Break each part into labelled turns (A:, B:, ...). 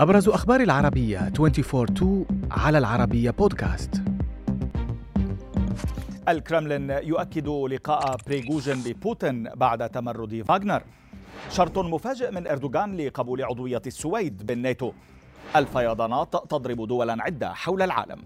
A: أبرز أخبار العربية 24-2 على العربية بودكاست
B: الكرملين يؤكد لقاء بريغوجين ببوتين بعد تمرد فاغنر شرط مفاجئ من أردوغان لقبول عضوية السويد بالناتو. الفيضانات تضرب دولا عدة حول العالم.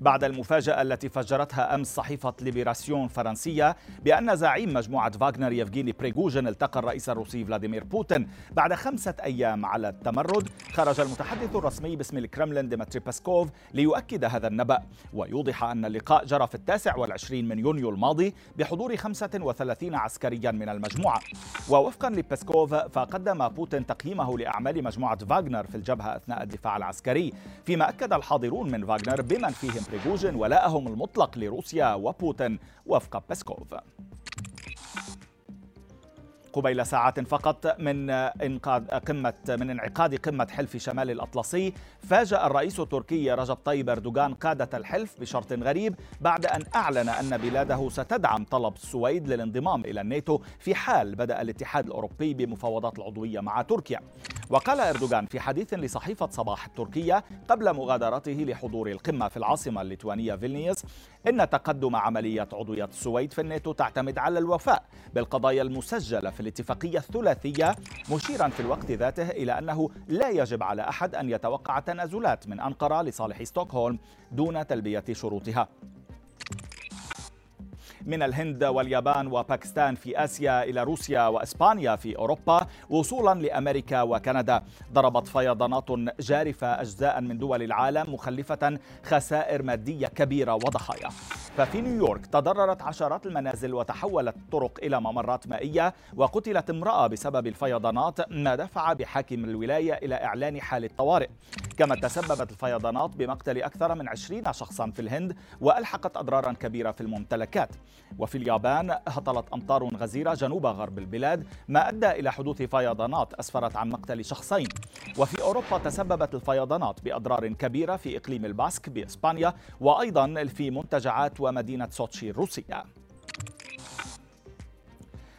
B: بعد المفاجأة التي فجرتها أمس صحيفة ليبراسيون فرنسية بأن زعيم مجموعة فاغنر يفغيني بريغوجين التقى الرئيس الروسي فلاديمير بوتين بعد خمسة أيام على التمرد. خرج المتحدث الرسمي باسم الكرملين ديمتري بيسكوف ليؤكد هذا النبأ. ويوضح أن اللقاء جرى في التاسع والعشرين من يونيو الماضي بحضور 35 عسكريا من المجموعة. ووفقا لبيسكوف فقدم بوتين تقييمه لأعمال مجموعة فاغنر في الجبهة أثناء الدفاع العسكري. فيما أكد الحاضرون من فاغنر بمن فيهم بريغوجين ولاءهم المطلق لروسيا وبوتين وفق بيسكوف قبيل ساعات فقط من إنقاذ قمه من انعقاد قمة حلف شمال الأطلسي فاجأ الرئيس التركي رجب طيب أردوغان قادة الحلف بشرط غريب بعد أن أعلن أن بلاده ستدعم طلب السويد للانضمام إلى الناتو في حال بدأ الاتحاد الأوروبي بمفاوضات العضوية مع تركيا. وقال إردوغان في حديث لصحيفة صباح التركية قبل مغادرته لحضور القمة في العاصمة الليتوانية فيلنيوس إن تقدم عملية عضوية السويد في الناتو تعتمد على الوفاء بالقضايا المسجلة في الاتفاقية الثلاثية مشيرا في الوقت ذاته إلى أنه لا يجب على أحد أن يتوقع تنازلات من أنقرة لصالح ستوكهولم دون تلبية شروطها. من الهند واليابان وباكستان في آسيا إلى روسيا وإسبانيا في أوروبا وصولا لأمريكا وكندا. ضربت فيضانات جارفة اجزاء من دول العالم مخلفة خسائر مادية كبيرة وضحايا ففي نيويورك تضررت عشرات المنازل وتحولت الطرق إلى ممرات مائية وقتلت امرأة بسبب الفيضانات ما دفع بحاكم الولاية إلى إعلان حاله طوارئ كما تسببت الفيضانات بمقتل أكثر من 20 شخصا في الهند وألحقت اضرارا كبيرة في الممتلكات. وفي اليابان هطلت أمطار غزيرة جنوب غرب البلاد ما أدى إلى حدوث فيضانات أسفرت عن مقتل شخصين. وفي أوروبا تسببت الفيضانات بأضرار كبيرة في إقليم الباسك بإسبانيا وأيضا في منتجعات ومدينة سوتشي الروسية.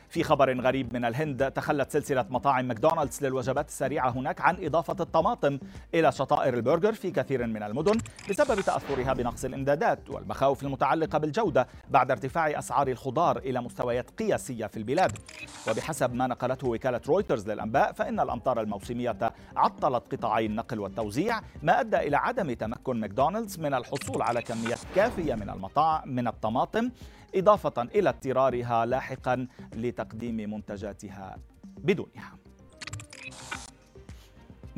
B: في خبر غريب من الهند تخلت سلسلة مطاعم ماكدونالدز للوجبات السريعة هناك عن إضافة الطماطم إلى شطائر البرجر في كثير من المدن بسبب تأثرها بنقص الإمدادات والمخاوف المتعلقة بالجودة بعد ارتفاع أسعار الخضار إلى مستويات قياسية في البلاد. وبحسب ما نقلته وكالة رويترز للأنباء فإن الأمطار الموسمية عطلت قطاعي النقل والتوزيع ما أدى إلى عدم تمكن ماكدونالدز من الحصول على كميات كافية من المطاعم من الطماطم إضافة إلى اضطرارها لاحقا لتقديم منتجاتها بدونها.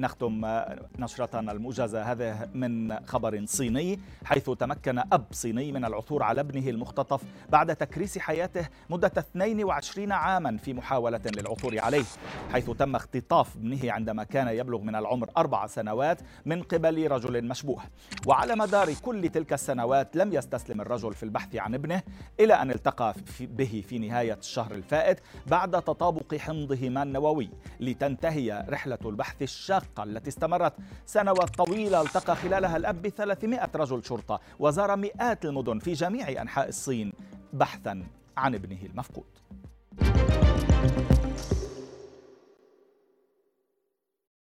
B: نختم نشرتنا الموجزة هذا من خبر صيني حيث تمكن أب صيني من العثور على ابنه المختطف بعد تكريس حياته مدة 22 عاما في محاولة للعثور عليه حيث تم اختطاف ابنه عندما كان يبلغ من العمر أربع سنوات من قبل رجل مشبوه. وعلى مدار كل تلك السنوات لم يستسلم الرجل في البحث عن ابنه إلى أن التقى به في نهاية الشهر الفائت بعد تطابق حمضهما النووي لتنتهي رحلة البحث الشاقة الشقة التي استمرت سنوات طويلة التقى خلالها الأب ب 300 رجل شرطة وزار مئات المدن في جميع أنحاء الصين بحثا عن ابنه المفقود.